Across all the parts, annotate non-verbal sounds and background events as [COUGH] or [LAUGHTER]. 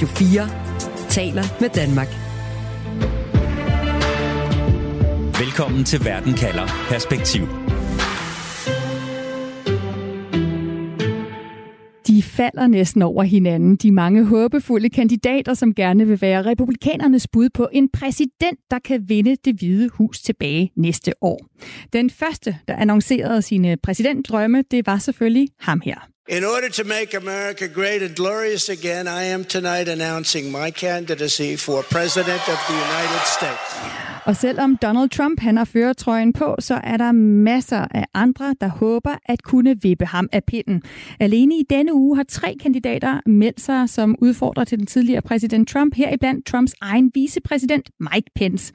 Radio 4 taler med Danmark. Velkommen til Verden kalder Perspektiv. De falder næsten over hinanden, de mange håbefulde kandidater, som gerne vil være republikanernes bud på en præsident, der kan vinde det hvide hus tilbage næste år. Den første, der annoncerede sine præsidentdrømme, det var selvfølgelig ham her. In order to make America great and glorious again, I am tonight announcing my candidacy for President of the United States. Og selvom Donald Trump han har føretrøjen på, så er der masser af andre, der håber at kunne vippe ham af pinden. Alene i denne uge har tre kandidater meldt sig som udfordrer til den tidligere præsident Trump, heriblandt Trumps egen vicepræsident Mike Pence.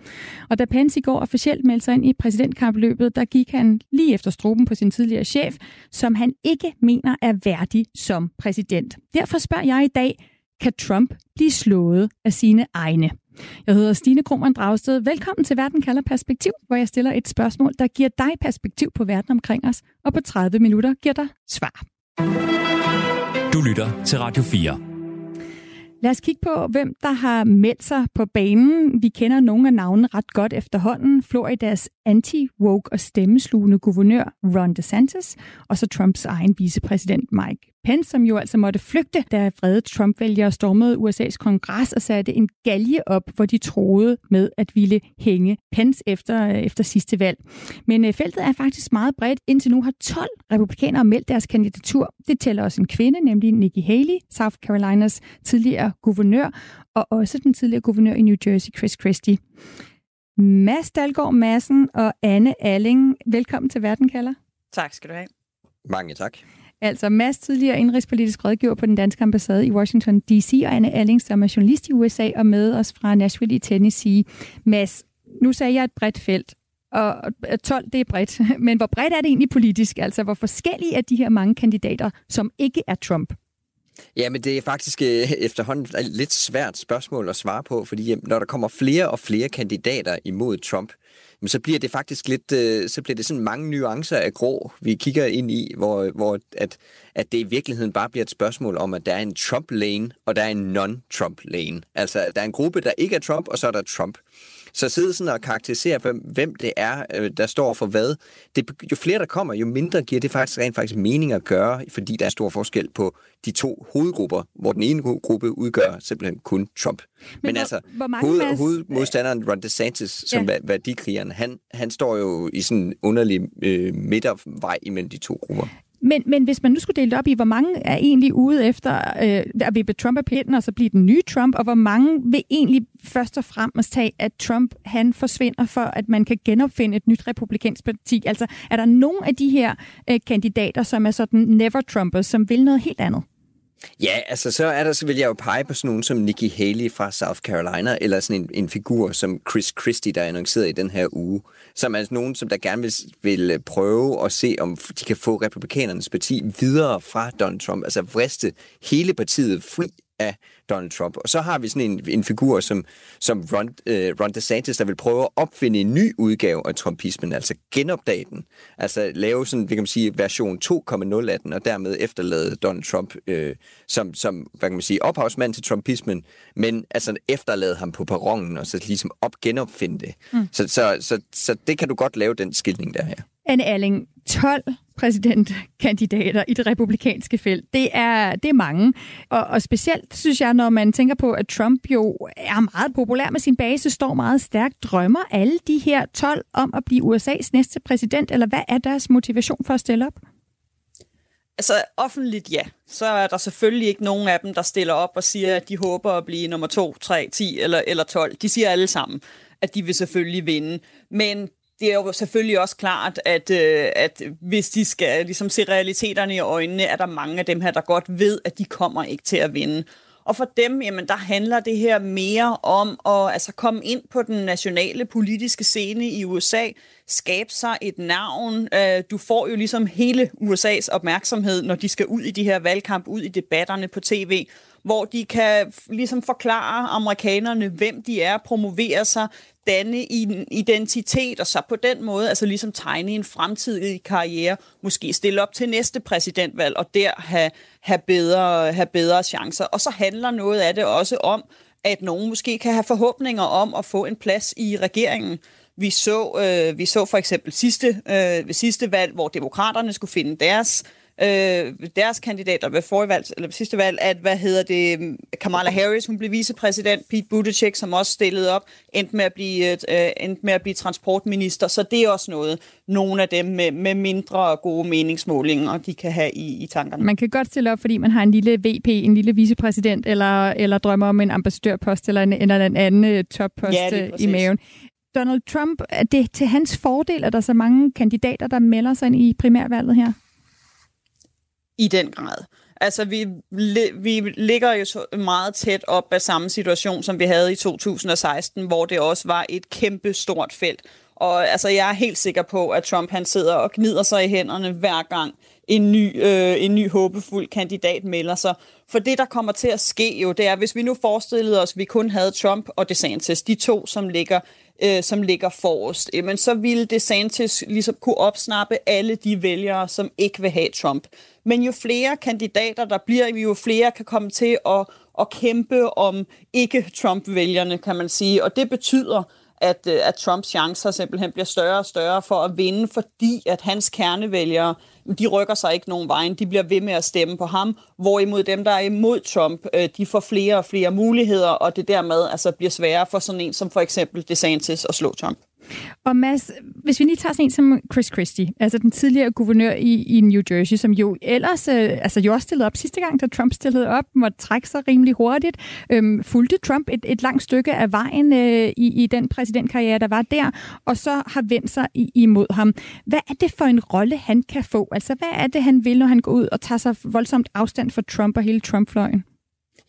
Og da Pence i går officielt meldte sig ind i præsidentkampløbet, der gik han lige efter struben på sin tidligere chef, som han ikke mener er værdig som præsident. Derfor spørger jeg i dag, kan Trump blive slået af sine egne? Jeg hedder Stine Krohmann Dragsted. Velkommen til Verden kalder perspektiv, hvor jeg stiller et spørgsmål, der giver dig perspektiv på verden omkring os, og på 30 minutter giver dig svar. Du lytter til Radio 4. Lad os kigge på, hvem der har meldt sig på banen. Vi kender nogle af navnene ret godt efterhånden. Floridas anti-woke og stemmeslugende guvernør Ron DeSantis, og så Trumps egen vicepræsident Mike Pence, som jo altså måtte flygte, da vrede Trump-vælgere stormede USA's kongres og satte en galje op, hvor de troede med at ville hænge Pence efter, efter sidste valg. Men øh, feltet er faktisk meget bredt. Indtil nu har 12 republikanere meldt deres kandidatur. Det tæller også en kvinde, nemlig Nikki Haley, South Carolinas tidligere guvernør, og også den tidligere guvernør i New Jersey, Chris Christie. Mads Dalgaard Madsen og Anne Alling, velkommen til Verden kalder. Tak skal du have. Mange tak. Altså Mads, tidligere indrigspolitisk rådgiver på den danske ambassade i Washington D.C., og Anne Alling, som er journalist i USA og med os fra Nashville i Tennessee. Mads, nu sagde jeg et bredt felt, og 12 det er bredt, [LAUGHS] men hvor bredt er det egentlig politisk? Altså hvor forskellige er de her mange kandidater, som ikke er Trump? Ja, men det er faktisk øh, efterhånden et lidt svært spørgsmål at svare på, fordi øh, når der kommer flere og flere kandidater imod Trump, så bliver det faktisk lidt, øh, så bliver det sådan mange nuancer af grå, vi kigger ind i, hvor, hvor at, at det i virkeligheden bare bliver et spørgsmål om, at der er en Trump-lane, og der er en non-Trump-lane. Altså, der er en gruppe, der ikke er Trump, og så er der Trump. Så sidde sådan og karakterisere, hvem, det er, øh, der står for hvad. Det, jo flere der kommer, jo mindre giver det faktisk rent faktisk mening at gøre, fordi der er stor forskel på de to hovedgrupper, hvor den ene gruppe udgør simpelthen kun Trump. Men, Men altså, hvor hoved, masse... hovedmodstanderen Ron DeSantis, som ja. værdikrigeren, han, han står jo i sådan en underlig øh, midtervej imellem de to grupper. Men, men hvis man nu skulle dele det op i, hvor mange er egentlig ude efter øh, at vippe Trump af pinden og så blive den nye Trump, og hvor mange vil egentlig først og fremmest tage, at Trump han forsvinder for, at man kan genopfinde et nyt republikansk parti? Altså, er der nogen af de her øh, kandidater, som er sådan never-Trumpers, som vil noget helt andet? Ja, altså så er der, så vil jeg jo pege på sådan nogen som Nikki Haley fra South Carolina, eller sådan en, en figur som Chris Christie, der er annonceret i den her uge, som er altså nogen, som der gerne vil, vil øh, prøve at se, om de kan få republikanernes parti videre fra Donald Trump, altså vriste hele partiet fri af Donald Trump. Og så har vi sådan en, en figur som, som Ron, øh, Ron DeSantis, der vil prøve at opfinde en ny udgave af trumpismen, altså genopdage den. Altså lave sådan, vi kan sige, version 2.0 af den, og dermed efterlade Donald Trump øh, som, som, hvad kan man sige, ophavsmand til trumpismen, men altså efterlade ham på perronen, og så ligesom op genopfinde det. Mm. Så, så, så, så det kan du godt lave, den skildning der her. Anne Erling, 12 præsidentkandidater i det republikanske felt. Det er, det er mange. Og, og specielt synes jeg, når man tænker på, at Trump jo er meget populær med sin base, står meget stærkt. Drømmer alle de her 12 om at blive USA's næste præsident, eller hvad er deres motivation for at stille op? Altså offentligt ja. Så er der selvfølgelig ikke nogen af dem, der stiller op og siger, at de håber at blive nummer 2, 3, 10 eller, eller 12. De siger alle sammen, at de vil selvfølgelig vinde. Men det er jo selvfølgelig også klart, at, øh, at hvis de skal ligesom se realiteterne i øjnene, er der mange af dem her, der godt ved, at de kommer ikke til at vinde. Og for dem, jamen, der handler det her mere om at altså, komme ind på den nationale politiske scene i USA, skabe sig et navn. Øh, du får jo ligesom hele USA's opmærksomhed, når de skal ud i de her valgkamp, ud i debatterne på tv hvor de kan ligesom forklare amerikanerne, hvem de er, promovere sig, danne en identitet, og så på den måde altså ligesom tegne en fremtidig karriere, måske stille op til næste præsidentvalg, og der have, have, bedre, have bedre chancer. Og så handler noget af det også om, at nogen måske kan have forhåbninger om at få en plads i regeringen. Vi så, øh, vi så for eksempel sidste, øh, ved sidste valg, hvor demokraterne skulle finde deres øh, deres kandidater ved forrige valg, eller ved sidste valg, at, hvad hedder det, Kamala Harris, hun blev vicepræsident, Pete Buttigieg, som også stillede op, endte med at blive, øh, endte med at blive transportminister, så det er også noget, nogle af dem med, med mindre gode meningsmålinger, de kan have i, i tankerne. Man kan godt stille op, fordi man har en lille VP, en lille vicepræsident, eller, eller drømmer om en ambassadørpost, eller en, eller en anden øh, toppost ja, øh, i maven. Donald Trump, er det til hans fordel, at der er så mange kandidater, der melder sig ind i primærvalget her? I den grad. Altså, vi, vi ligger jo meget tæt op af samme situation, som vi havde i 2016, hvor det også var et kæmpe stort felt. Og altså, jeg er helt sikker på, at Trump han sidder og gnider sig i hænderne hver gang en ny, øh, en ny håbefuld kandidat melder sig. For det, der kommer til at ske jo, det er, hvis vi nu forestillede os, at vi kun havde Trump og DeSantis, de to, som ligger øh, som ligger forrest, øh, men så ville DeSantis ligesom kunne opsnappe alle de vælgere, som ikke vil have Trump. Men jo flere kandidater der bliver, jo flere kan komme til at, at kæmpe om ikke-Trump-vælgerne, kan man sige. Og det betyder, at, øh, at Trumps chancer simpelthen bliver større og større for at vinde, fordi at hans kernevælgere, de rykker sig ikke nogen vejen, de bliver ved med at stemme på ham, hvorimod dem, der er imod Trump, øh, de får flere og flere muligheder, og det dermed altså bliver sværere for sådan en som for eksempel DeSantis at slå Trump. Og Mads, hvis vi lige tager sådan en som Chris Christie, altså den tidligere guvernør i, i New Jersey, som jo ellers øh, altså jo også stillede op sidste gang, da Trump stillede op, måtte trække sig rimelig hurtigt, øhm, fulgte Trump et, et langt stykke af vejen øh, i, i den præsidentkarriere, der var der, og så har vendt sig i, imod ham. Hvad er det for en rolle, han kan få? Altså, hvad er det, han vil, når han går ud og tager sig voldsomt afstand for Trump og hele Trump-fløjen?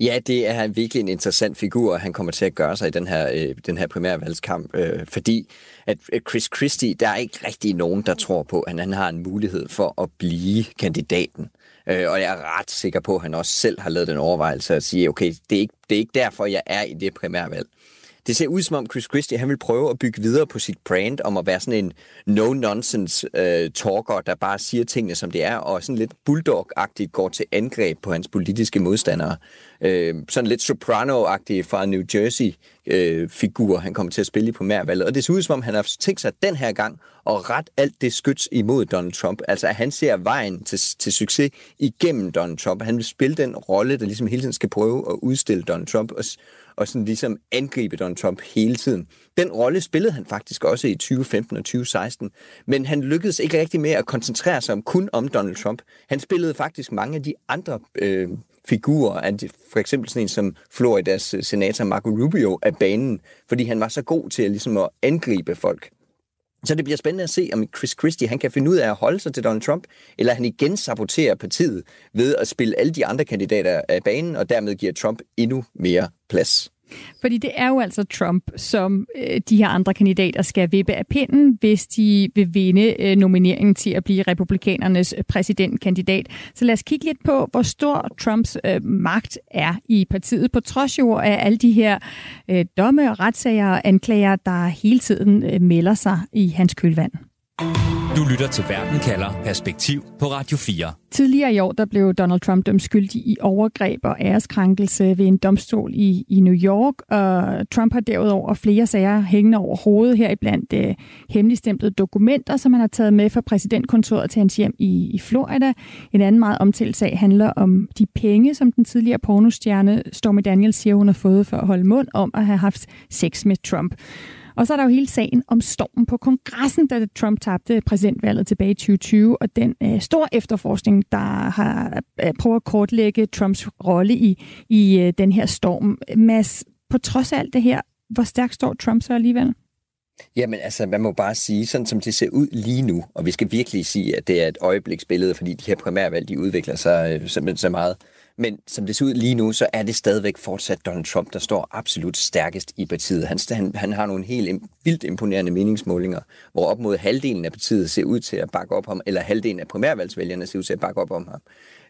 Ja, det er virkelig en interessant figur, han kommer til at gøre sig i den her, øh, den her primærvalgskamp, øh, fordi at øh, Chris Christie, der er ikke rigtig nogen, der tror på, at han har en mulighed for at blive kandidaten. Øh, og jeg er ret sikker på, at han også selv har lavet den overvejelse at sige, okay, det er ikke, det er ikke derfor, jeg er i det primærvalg. Det ser ud som om Chris Christie, han vil prøve at bygge videre på sit brand om at være sådan en no-nonsense øh, talker, der bare siger tingene, som det er, og sådan lidt bulldog-agtigt går til angreb på hans politiske modstandere. Øh, sådan lidt soprano-agtig fra New Jersey-figur, øh, han kommer til at spille i primærvalget. Og det ser ud som om, han har tænkt sig den her gang at ret alt det skyts imod Donald Trump. Altså, at han ser vejen til, til succes igennem Donald Trump. Han vil spille den rolle, der ligesom hele tiden skal prøve at udstille Donald Trump og, og sådan ligesom angribe Donald Trump hele tiden. Den rolle spillede han faktisk også i 2015 og 2016, men han lykkedes ikke rigtig med at koncentrere sig om kun om Donald Trump. Han spillede faktisk mange af de andre øh, figurer, for eksempel sådan en som Floridas øh, senator Marco Rubio af banen, fordi han var så god til at, ligesom at angribe folk. Så det bliver spændende at se, om Chris Christie han kan finde ud af at holde sig til Donald Trump, eller han igen saboterer partiet ved at spille alle de andre kandidater af banen, og dermed giver Trump endnu mere plads. Fordi det er jo altså Trump, som øh, de her andre kandidater skal vippe af pinden, hvis de vil vinde øh, nomineringen til at blive republikanernes øh, præsidentkandidat. Så lad os kigge lidt på, hvor stor Trumps øh, magt er i partiet, på trods jo af alle de her øh, domme og retssager og anklager, der hele tiden øh, melder sig i hans kølvand. Du lytter til Verden kalder Perspektiv på Radio 4. Tidligere i år der blev Donald Trump dømt skyldig i overgreb og æreskrænkelse ved en domstol i, i New York, og Trump har derudover flere sager hængende over hovedet her blandt øh, hemmeligstemplede dokumenter, som han har taget med fra præsidentkontoret til hans hjem i, i Florida. En anden meget omtalt sag handler om de penge, som den tidligere pornostjerne Stormy Daniels siger, hun har fået for at holde mund om at have haft sex med Trump. Og så er der jo hele sagen om stormen på kongressen, da Trump tabte præsidentvalget tilbage i 2020, og den øh, store efterforskning, der har øh, prøvet at kortlægge Trumps rolle i, i øh, den her storm. Mads, på trods af alt det her, hvor stærkt står Trump så alligevel? Jamen altså, man må bare sige, sådan som det ser ud lige nu, og vi skal virkelig sige, at det er et øjebliksbillede, fordi de her primærvalg, de udvikler sig øh, simpelthen så meget. Men som det ser ud lige nu, så er det stadigvæk fortsat Donald Trump, der står absolut stærkest i partiet. Han, han, han har nogle helt vildt imponerende meningsmålinger, hvor op mod halvdelen af partiet ser ud til at bakke op om, eller halvdelen af primærvalgsvælgerne ser ud til at bakke op om ham.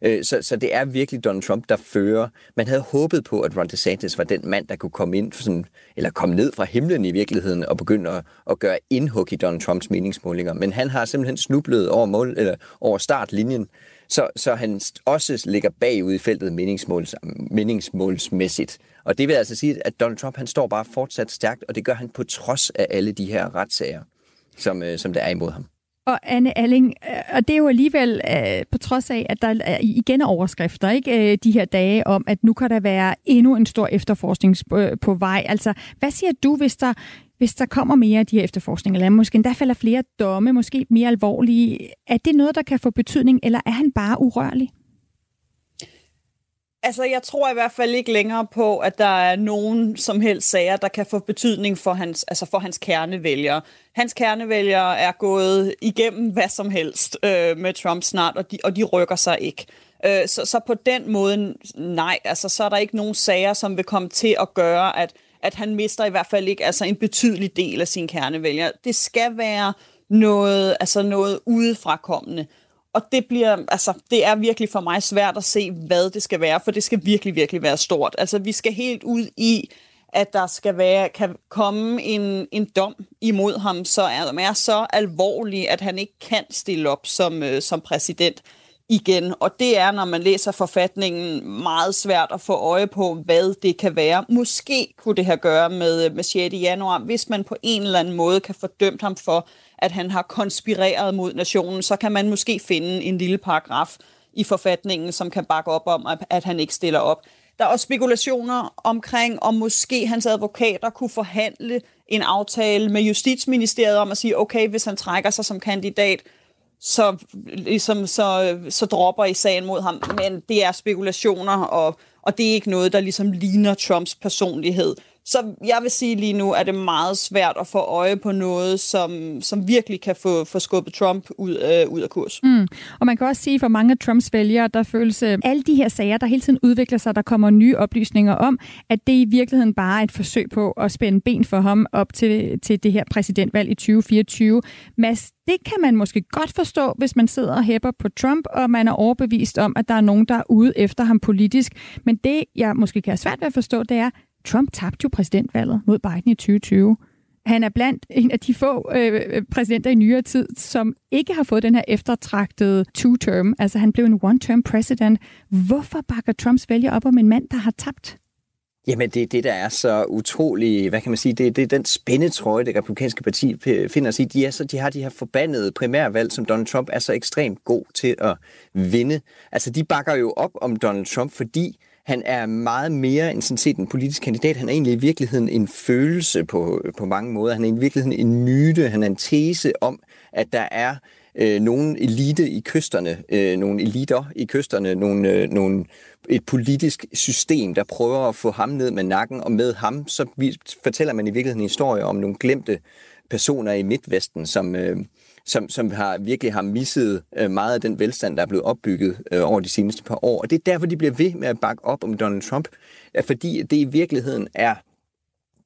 Øh, så, så det er virkelig Donald Trump, der fører. Man havde håbet på, at Ron DeSantis var den mand, der kunne komme ind, sådan, eller komme ned fra himlen i virkeligheden, og begynde at, at gøre indhug i Donald Trumps meningsmålinger. Men han har simpelthen snublet over, mål, eller over startlinjen, så, så han også ligger bagud i feltet meningsmåls, meningsmålsmæssigt. Og det vil altså sige, at Donald Trump han står bare fortsat stærkt, og det gør han på trods af alle de her retssager, som, øh, som der er imod ham. Og Anne Alling, øh, og det er jo alligevel øh, på trods af, at der er øh, igen overskrifter ikke øh, de her dage om, at nu kan der være endnu en stor efterforskning på, øh, på vej. Altså, hvad siger du, hvis der, hvis der kommer mere af de her efterforskninger, eller måske endda falder flere domme, måske mere alvorlige? Er det noget, der kan få betydning, eller er han bare urørlig? Altså, jeg tror i hvert fald ikke længere på, at der er nogen som helst sager, der kan få betydning for hans, altså for hans kernevælgere. Hans kernevælgere er gået igennem hvad som helst øh, med Trump snart, og de, og de rykker sig ikke. Øh, så, så på den måde, nej, altså så er der ikke nogen sager, som vil komme til at gøre, at, at han mister i hvert fald ikke altså en betydelig del af sine kernevælgere. Det skal være noget, altså noget udefrakommende. Og det bliver, altså, det er virkelig for mig svært at se, hvad det skal være, for det skal virkelig, virkelig være stort. Altså, vi skal helt ud i, at der skal være, kan komme en, en dom imod ham, så er, er så alvorlig, at han ikke kan stille op som, øh, som præsident igen. Og det er, når man læser forfatningen, meget svært at få øje på, hvad det kan være. Måske kunne det have gøre med, øh, med 6. januar, hvis man på en eller anden måde kan fordømt ham for, at han har konspireret mod nationen, så kan man måske finde en lille paragraf i forfatningen, som kan bakke op om, at han ikke stiller op. Der er også spekulationer omkring, om måske hans advokater kunne forhandle en aftale med Justitsministeriet om at sige, okay, hvis han trækker sig som kandidat, så, ligesom, så, så dropper i sagen mod ham. Men det er spekulationer, og, og det er ikke noget, der ligesom ligner Trumps personlighed. Så jeg vil sige lige nu, at det er meget svært at få øje på noget, som, som virkelig kan få, få skubbet Trump ud, øh, ud af kurs. Mm. Og man kan også sige, for mange af Trumps vælgere, der føles øh, alle de her sager, der hele tiden udvikler sig, der kommer nye oplysninger om, at det i virkeligheden bare er et forsøg på at spænde ben for ham op til, til det her præsidentvalg i 2024. Mads, det kan man måske godt forstå, hvis man sidder og hæpper på Trump, og man er overbevist om, at der er nogen, der er ude efter ham politisk. Men det, jeg måske kan have svært ved at forstå, det er, Trump tabte jo præsidentvalget mod Biden i 2020. Han er blandt en af de få øh, øh, præsidenter i nyere tid, som ikke har fået den her eftertragtede two-term. Altså han blev en one-term president. Hvorfor bakker Trumps vælger op om en mand, der har tabt? Jamen, det er det, der er så utrolig, hvad kan man sige, det, det er den spændetrøje, det republikanske parti finder sig i. De, er så, de har de her forbandede primærvalg, som Donald Trump er så ekstremt god til at vinde. Altså, de bakker jo op om Donald Trump, fordi han er meget mere end sådan set en politisk kandidat. Han er egentlig i virkeligheden en følelse på, på mange måder. Han er i virkeligheden en myte. Han er en tese om, at der er øh, nogle elite i kysterne, øh, nogle eliter i kysterne, nogle, øh, nogle, et politisk system, der prøver at få ham ned med nakken, og med ham, så vi, fortæller man i virkeligheden en historie om nogle glemte personer i Midtvesten, som, øh, som, som har virkelig har misset øh, meget af den velstand, der er blevet opbygget øh, over de seneste par år. Og det er derfor, de bliver ved med at bakke op om Donald Trump, fordi det i virkeligheden er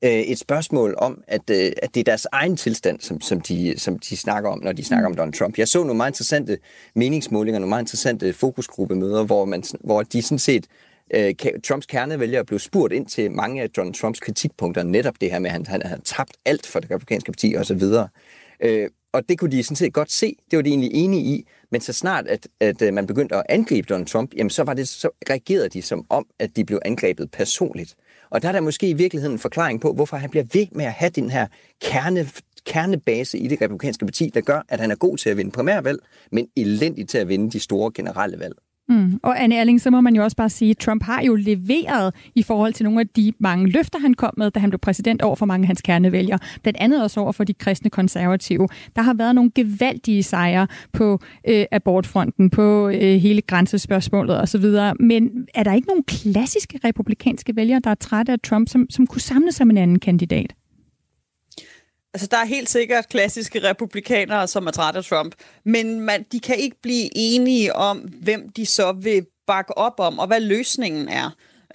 øh, et spørgsmål om, at, øh, at det er deres egen tilstand, som, som, de, som de snakker om, når de snakker om Donald Trump. Jeg så nogle meget interessante meningsmålinger, nogle meget interessante fokusgruppemøder, hvor, man, hvor de sådan set øh, Trumps kernevælgere blev spurgt ind til mange af Donald Trumps kritikpunkter, netop det her med, at han, han havde tabt alt for det republikanske parti osv. Øh, og det kunne de sådan set godt se, det var de egentlig enige i, men så snart, at, at øh, man begyndte at angribe Donald Trump, jamen så, var det, så reagerede de som om, at de blev angrebet personligt. Og der er der måske i virkeligheden en forklaring på, hvorfor han bliver ved med at have den her kerne, kernebase i det republikanske parti, der gør, at han er god til at vinde primærvalg, men elendig til at vinde de store generelle valg. Mm. Og Anne Erling, så må man jo også bare sige, at Trump har jo leveret i forhold til nogle af de mange løfter, han kom med, da han blev præsident over for mange af hans kernevælgere. Blandt andet også over for de kristne konservative. Der har været nogle gevaldige sejre på øh, abortfronten, på øh, hele grænsespørgsmålet osv. Men er der ikke nogen klassiske republikanske vælgere, der er trætte af Trump, som, som kunne samle sig med en anden kandidat? Altså, der er helt sikkert klassiske republikanere, som er trætte af Trump, men man, de kan ikke blive enige om, hvem de så vil bakke op om, og hvad løsningen er.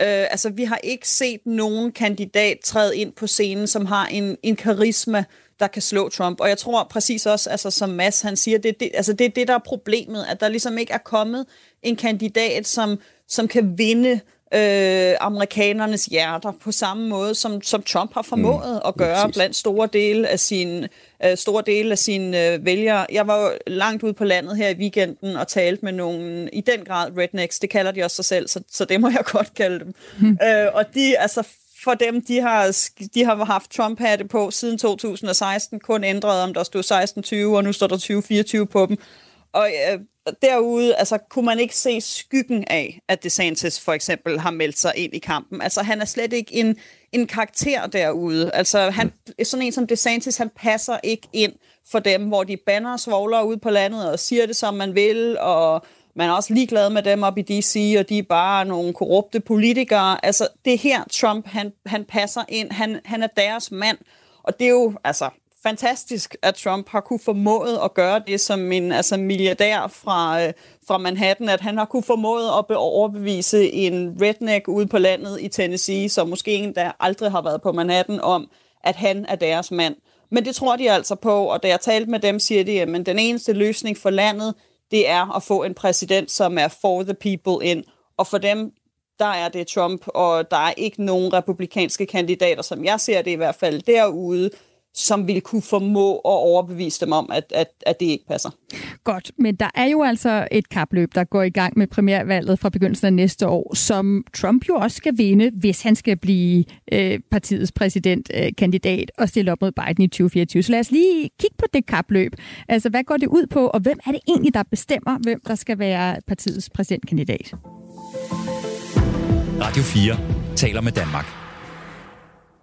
Øh, altså, vi har ikke set nogen kandidat træde ind på scenen, som har en, en karisma, der kan slå Trump. Og jeg tror præcis også, altså, som Mads han siger, det, det, altså, det er det, der er problemet, at der ligesom ikke er kommet en kandidat, som, som kan vinde øh, amerikanernes hjerter på samme måde, som, som Trump har formået mm, at gøre præcis. blandt store dele af sin øh, store dele af sine øh, vælgere. Jeg var jo langt ude på landet her i weekenden og talte med nogle, i den grad rednecks, det kalder de også sig selv, så, så det må [LAUGHS] jeg godt kalde dem. Mm. [LAUGHS] Øh, og de, altså for dem, de har, de har haft Trump-hatte på siden 2016, kun ændret om der stod 1620, og nu står der 2024 på dem. Og øh, derude, altså, kunne man ikke se skyggen af, at DeSantis for eksempel har meldt sig ind i kampen. Altså, han er slet ikke en, en karakter derude. Altså, han, sådan en som DeSantis, han passer ikke ind for dem, hvor de banner og svogler ud på landet og siger det, som man vil, og man er også ligeglad med dem op i D.C., og de er bare nogle korrupte politikere. Altså, det her, Trump, han, han passer ind. Han, han er deres mand. Og det er jo, altså, fantastisk, at Trump har kunne formået at gøre det som en altså milliardær fra, øh, fra Manhattan, at han har kunne formået at overbevise en redneck ude på landet i Tennessee, som måske en, der aldrig har været på Manhattan, om, at han er deres mand. Men det tror de altså på, og da jeg talte med dem, siger de, at den eneste løsning for landet, det er at få en præsident, som er for the people ind. Og for dem, der er det Trump, og der er ikke nogen republikanske kandidater, som jeg ser det i hvert fald derude, som vil kunne formå at overbevise dem om, at, at, at det ikke passer. Godt, men der er jo altså et kapløb, der går i gang med primærvalget fra begyndelsen af næste år, som Trump jo også skal vinde, hvis han skal blive øh, partiets præsidentkandidat øh, og stille op mod Biden i 2024. Så lad os lige kigge på det kapløb. Altså, hvad går det ud på, og hvem er det egentlig, der bestemmer, hvem der skal være partiets præsidentkandidat? Radio 4 taler med Danmark.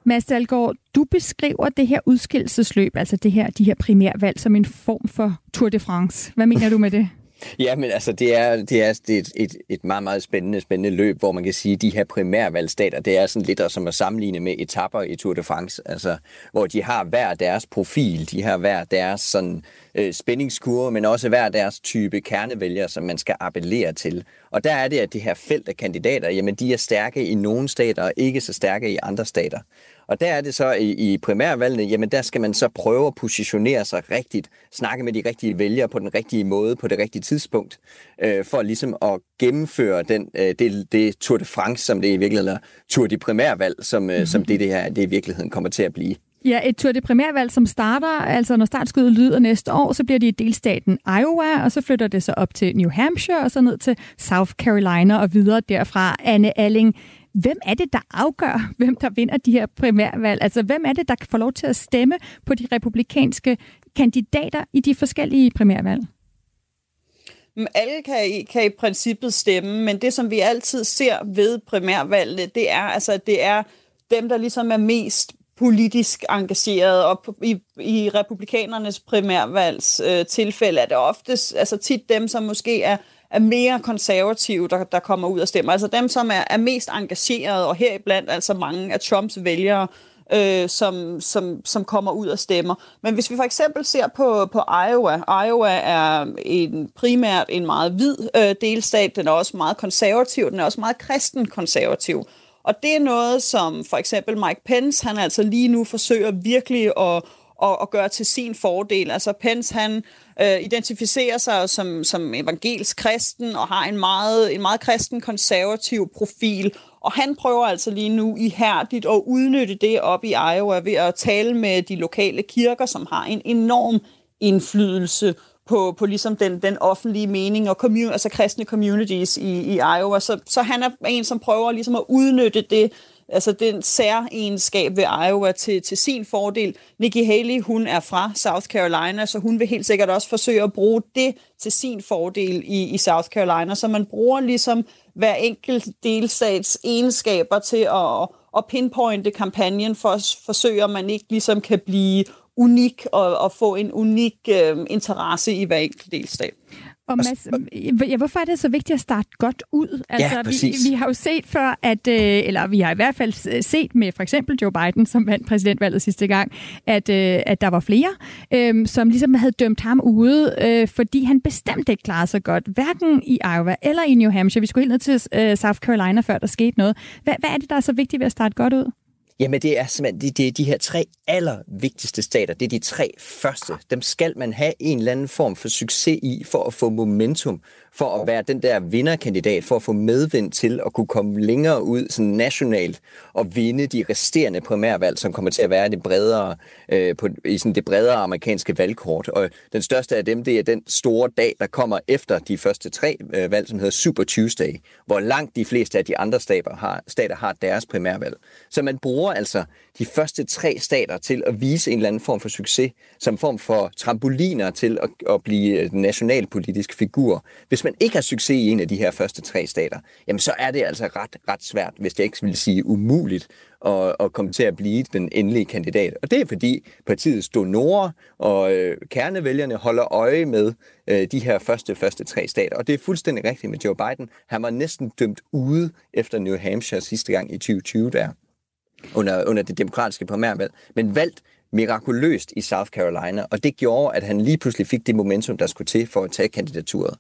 Mads Dahlgaard, du beskriver det her udskillelsesløb, altså det her, de her primærvalg, som en form for Tour de France. Hvad mener du med det? [LAUGHS] Ja, men altså, det er, det er, et, et, et meget, meget spændende, spændende løb, hvor man kan sige, at de her primærvalgstater, det er sådan lidt som at sammenligne med etapper i Tour de France, altså, hvor de har hver deres profil, de har hver deres sådan, øh, spændingskurve, men også hver deres type kernevælger, som man skal appellere til. Og der er det, at det her felt af kandidater, jamen de er stærke i nogle stater, og ikke så stærke i andre stater. Og der er det så i, i primærvalgene, jamen der skal man så prøve at positionere sig rigtigt, snakke med de rigtige vælgere på den rigtige måde, på det rigtige tidspunkt, øh, for ligesom at gennemføre den, øh, det, det Tour de France, som det i virkeligheden er, Tour de primærvalg, som, øh, som det, det her det i virkeligheden kommer til at blive. Ja, et Tour de primærvalg, som starter, altså når startskuddet lyder næste år, så bliver det i delstaten Iowa, og så flytter det så op til New Hampshire, og så ned til South Carolina og videre derfra. Anne Alling, Hvem er det, der afgør, [LAUGHS] hvem der vinder de her primærvalg? Altså, hvem er det, der kan få lov til at stemme på de republikanske kandidater i de forskellige primærvalg? Mm, alle kan i, kan i princippet stemme, men det, som vi altid ser ved primærvalgene, det er, altså, det er dem, der ligesom er mest politisk engageret, og i, i republikanernes primærvalgs øh, tilfælde er det oftest, altså tit dem, som måske er er mere konservative, der, der kommer ud og stemmer. Altså dem, som er, er mest engagerede, og heriblandt altså mange af Trumps vælgere, øh, som, som, som kommer ud og stemmer. Men hvis vi for eksempel ser på, på Iowa, Iowa er en, primært en meget hvid øh, delstat, den er også meget konservativ, den er også meget kristen konservativ. Og det er noget, som for eksempel Mike Pence, han altså lige nu forsøger virkelig at, og, og gøre til sin fordel. Altså Pence, han øh, identificerer sig som, som evangelisk kristen og har en meget, en meget kristen konservativ profil. Og han prøver altså lige nu ihærdigt at udnytte det op i Iowa ved at tale med de lokale kirker, som har en enorm indflydelse på, på ligesom den, den offentlige mening og commun, altså kristne communities i, i Iowa. Så, så han er en, som prøver ligesom at udnytte det altså den særegenskab ved Iowa til, til sin fordel. Nikki Haley, hun er fra South Carolina, så hun vil helt sikkert også forsøge at bruge det til sin fordel i, i South Carolina. Så man bruger ligesom hver enkelt delstats egenskaber til at, at pinpointe kampagnen, for at forsøge, om man ikke ligesom kan blive unik og, og få en unik øh, interesse i hver enkelt delstat. Og Mads, ja, hvorfor er det så vigtigt at starte godt ud? Altså, ja, vi, vi har jo set før, at, øh, eller vi har i hvert fald set med for eksempel Joe Biden, som vandt præsidentvalget sidste gang, at, øh, at der var flere, øh, som ligesom havde dømt ham ude, øh, fordi han bestemt ikke klarede sig godt, hverken i Iowa eller i New Hampshire. Vi skulle helt ned til øh, South Carolina, før der skete noget. Hvad, hvad er det, der er så vigtigt ved at starte godt ud? Jamen det er simpelthen det, det er de her tre allervigtigste stater. Det er de tre første. Dem skal man have en eller anden form for succes i for at få momentum for at være den der vinderkandidat, for at få medvind til at kunne komme længere ud sådan nationalt og vinde de resterende primærvalg, som kommer til at være det bredere, øh, på, i sådan det bredere amerikanske valgkort. Og den største af dem, det er den store dag, der kommer efter de første tre øh, valg, som hedder Super Tuesday, hvor langt de fleste af de andre stater har, stater har deres primærvalg. Så man bruger altså de første tre stater til at vise en eller anden form for succes, som form for trampoliner til at, at blive øh, nationalpolitisk figur. Hvis man ikke har succes i en af de her første tre stater, jamen så er det altså ret, ret svært, hvis jeg ikke vil sige umuligt, at, at komme til at blive den endelige kandidat. Og det er fordi partiets donorer og øh, kernevælgerne holder øje med øh, de her første, første tre stater. Og det er fuldstændig rigtigt med Joe Biden. Han var næsten dømt ude efter New Hampshire sidste gang i 2020 der under, under det demokratiske primærvalg, men valgt mirakuløst i South Carolina, og det gjorde, at han lige pludselig fik det momentum, der skulle til for at tage kandidaturet.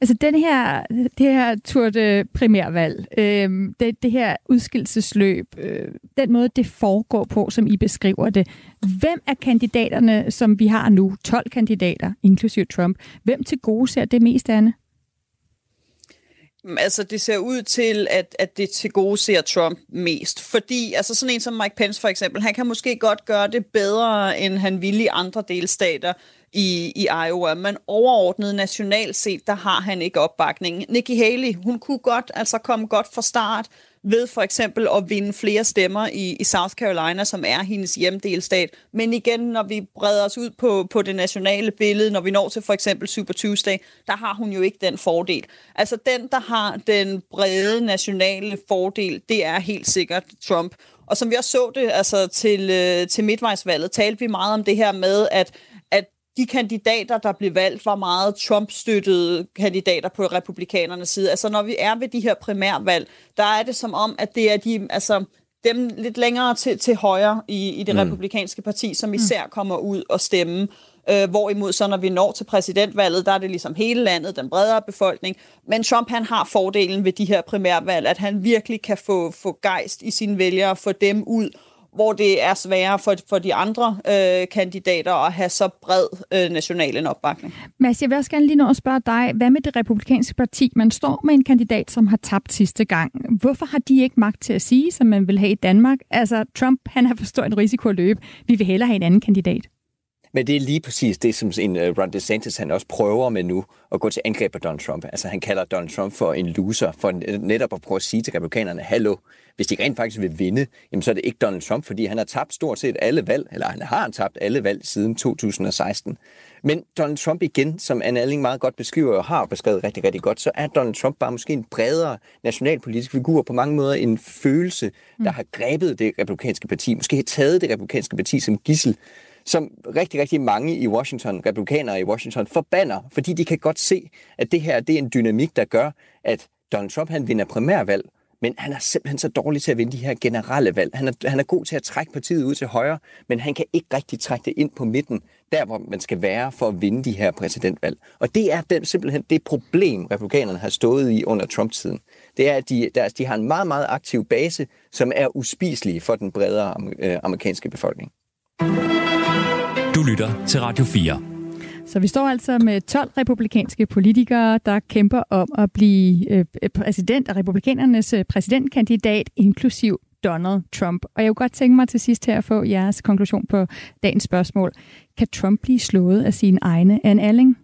Altså den her, det her Tour de primærvalg, øh, det, det her udskillelsesløb, øh, den måde det foregår på, som I beskriver det, hvem er kandidaterne, som vi har nu, 12 kandidater, inklusive Trump, hvem til gode ser det mest, Anne? Mm, altså, det ser ud til, at, at det til gode ser Trump mest. Fordi, altså sådan en som Mike Pence for eksempel, han kan måske godt gøre det bedre, end han ville i andre delstater i, i Iowa. Men overordnet nationalt set, der har han ikke opbakning. Nikki Haley, hun kunne godt altså komme godt fra start ved for eksempel at vinde flere stemmer i, i South Carolina, som er hendes hjemdelstat. Men igen, når vi breder os ud på, på det nationale billede, når vi når til for eksempel Super Tuesday, der har hun jo ikke den fordel. Altså den, der har den brede nationale fordel, det er helt sikkert Trump. Og som vi også så det altså til, øh, til midtvejsvalget, talte vi meget om det her med, at de kandidater, der blev valgt, var meget Trump-støttede kandidater på republikanernes side. Altså når vi er ved de her primærvalg, der er det som om, at det er de, altså, dem lidt længere til, til højre i, i det mm. republikanske parti, som især mm. kommer ud og stemme. Øh, hvorimod så når vi når til præsidentvalget, der er det ligesom hele landet, den bredere befolkning. Men Trump han har fordelen ved de her primærvalg, at han virkelig kan få, få gejst i sine vælgere, få dem ud hvor det er sværere for, for de andre øh, kandidater at have så bred øh, national en opbakning. Mads, jeg vil også gerne lige nå at spørge dig, hvad med det republikanske parti? Man står med en kandidat, som har tabt sidste gang. Hvorfor har de ikke magt til at sige, som man vil have i Danmark? Altså, Trump, han har for stor en risiko at løbe. Vi vil hellere have en anden kandidat. Men det er lige præcis det, som en uh, Ron DeSantis han også prøver med nu, at gå til angreb på Donald Trump. Altså han kalder Donald Trump for en loser, for netop at prøve at sige til republikanerne, hallo, hvis de rent faktisk vil vinde, jamen så er det ikke Donald Trump, fordi han har tabt stort set alle valg, eller han har tabt alle valg siden 2016. Men Donald Trump igen, som Anne Alling meget godt beskriver og har beskrevet rigtig, rigtig godt, så er Donald Trump bare måske en bredere nationalpolitisk figur, på mange måder en følelse, der mm. har grebet det republikanske parti, måske har taget det republikanske parti som gissel, som rigtig, rigtig mange i Washington, republikanere i Washington, forbander, fordi de kan godt se, at det her det er en dynamik, der gør, at Donald Trump han vinder primærvalg, men han er simpelthen så dårlig til at vinde de her generelle valg. Han er, han er god til at trække partiet ud til højre, men han kan ikke rigtig trække det ind på midten, der hvor man skal være for at vinde de her præsidentvalg. Og det er den, simpelthen det problem, republikanerne har stået i under Trump-tiden. Det er, at de, deres, de har en meget, meget aktiv base, som er uspiselig for den bredere øh, amerikanske befolkning. Lytter til Radio 4. Så vi står altså med 12 republikanske politikere, der kæmper om at blive øh, præsident af republikanernes øh, præsidentkandidat, inklusiv Donald Trump. Og jeg kunne godt tænke mig til sidst her at få jeres konklusion på dagens spørgsmål. Kan Trump blive slået af sine egne? Anne Alling?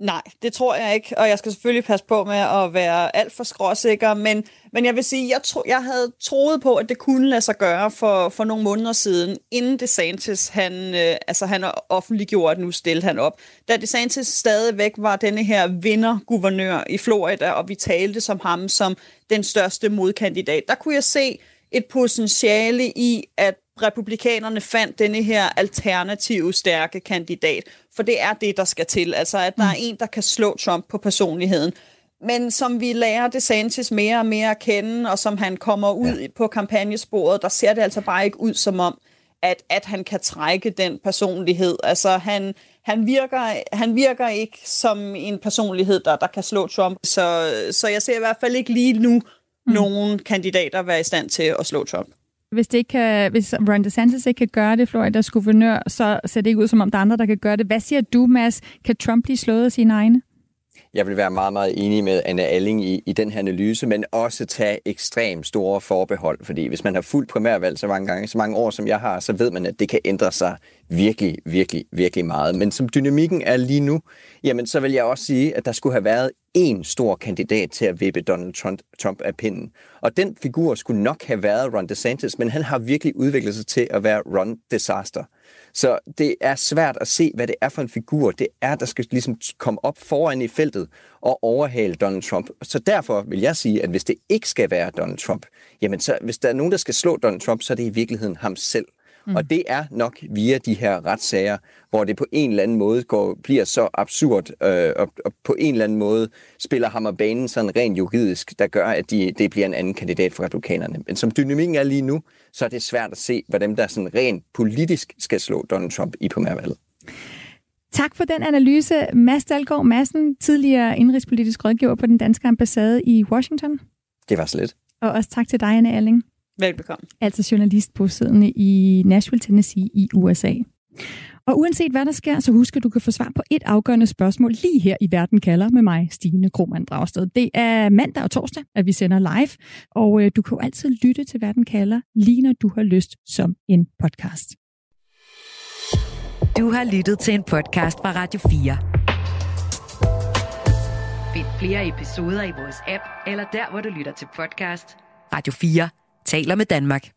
Nej, det tror jeg ikke, og jeg skal selvfølgelig passe på med at være alt for skråsikker, men, men jeg vil sige, jeg, tro, jeg havde troet på, at det kunne lade sig gøre for, for nogle måneder siden, inden DeSantis, han, øh, altså han offentliggjorde, at nu stillede han op. Da DeSantis stadigvæk var denne her vinderguvernør i Florida, og vi talte som ham som den største modkandidat, der kunne jeg se et potentiale i, at republikanerne fandt denne her alternative stærke kandidat. For det er det, der skal til. Altså, at der er en, der kan slå Trump på personligheden. Men som vi lærer DeSantis mere og mere at kende, og som han kommer ud ja. på kampagnesporet, der ser det altså bare ikke ud som om, at, at han kan trække den personlighed. Altså, han, han, virker, han virker ikke som en personlighed, der, der kan slå Trump. Så, så jeg ser i hvert fald ikke lige nu mm. nogle kandidater være i stand til at slå Trump. Hvis, det ikke kan, hvis Ron DeSantis ikke kan gøre det, Floridas guvernør, så ser det ikke ud som om der er andre, der kan gøre det. Hvad siger du, Mads? Kan Trump blive slået af sine egne? Jeg vil være meget, meget enig med Anna Alling i, i den her analyse, men også tage ekstremt store forbehold, fordi hvis man har fuldt primærvalg så mange gange, så mange år som jeg har, så ved man, at det kan ændre sig virkelig, virkelig, virkelig meget. Men som dynamikken er lige nu, jamen så vil jeg også sige, at der skulle have været en stor kandidat til at vippe Donald Trump, Trump af pinden. Og den figur skulle nok have været Ron DeSantis, men han har virkelig udviklet sig til at være Ron Disaster. Så det er svært at se, hvad det er for en figur, det er, der skal ligesom komme op foran i feltet og overhale Donald Trump. Så derfor vil jeg sige, at hvis det ikke skal være Donald Trump, jamen så hvis der er nogen, der skal slå Donald Trump, så er det i virkeligheden ham selv. Mm. Og det er nok via de her retssager, hvor det på en eller anden måde går, bliver så absurd, øh, og, og på en eller anden måde spiller ham og banen sådan rent juridisk, der gør, at de, det bliver en anden kandidat for republikanerne. Men som dynamikken er lige nu, så er det svært at se, hvad dem, der sådan rent politisk skal slå Donald Trump i primærvalget. Tak for den analyse, Mads Dahlgaard Madsen, tidligere indrigspolitisk rådgiver på den danske ambassade i Washington. Det var slet. Og også tak til dig, Anne Erling. Velbekomme. Altså journalist bosiddende i Nashville, Tennessee i USA. Og uanset hvad der sker, så husk at du kan få svar på et afgørende spørgsmål lige her i Verden kalder med mig, Stine Krohmann Dragsted. Det er mandag og torsdag, at vi sender live, og øh, du kan jo altid lytte til Verden kalder, lige når du har lyst som en podcast. Du har lyttet til en podcast fra Radio 4. Find flere episoder i vores app, eller der, hvor du lytter til podcast. Radio 4 taler med Danmark.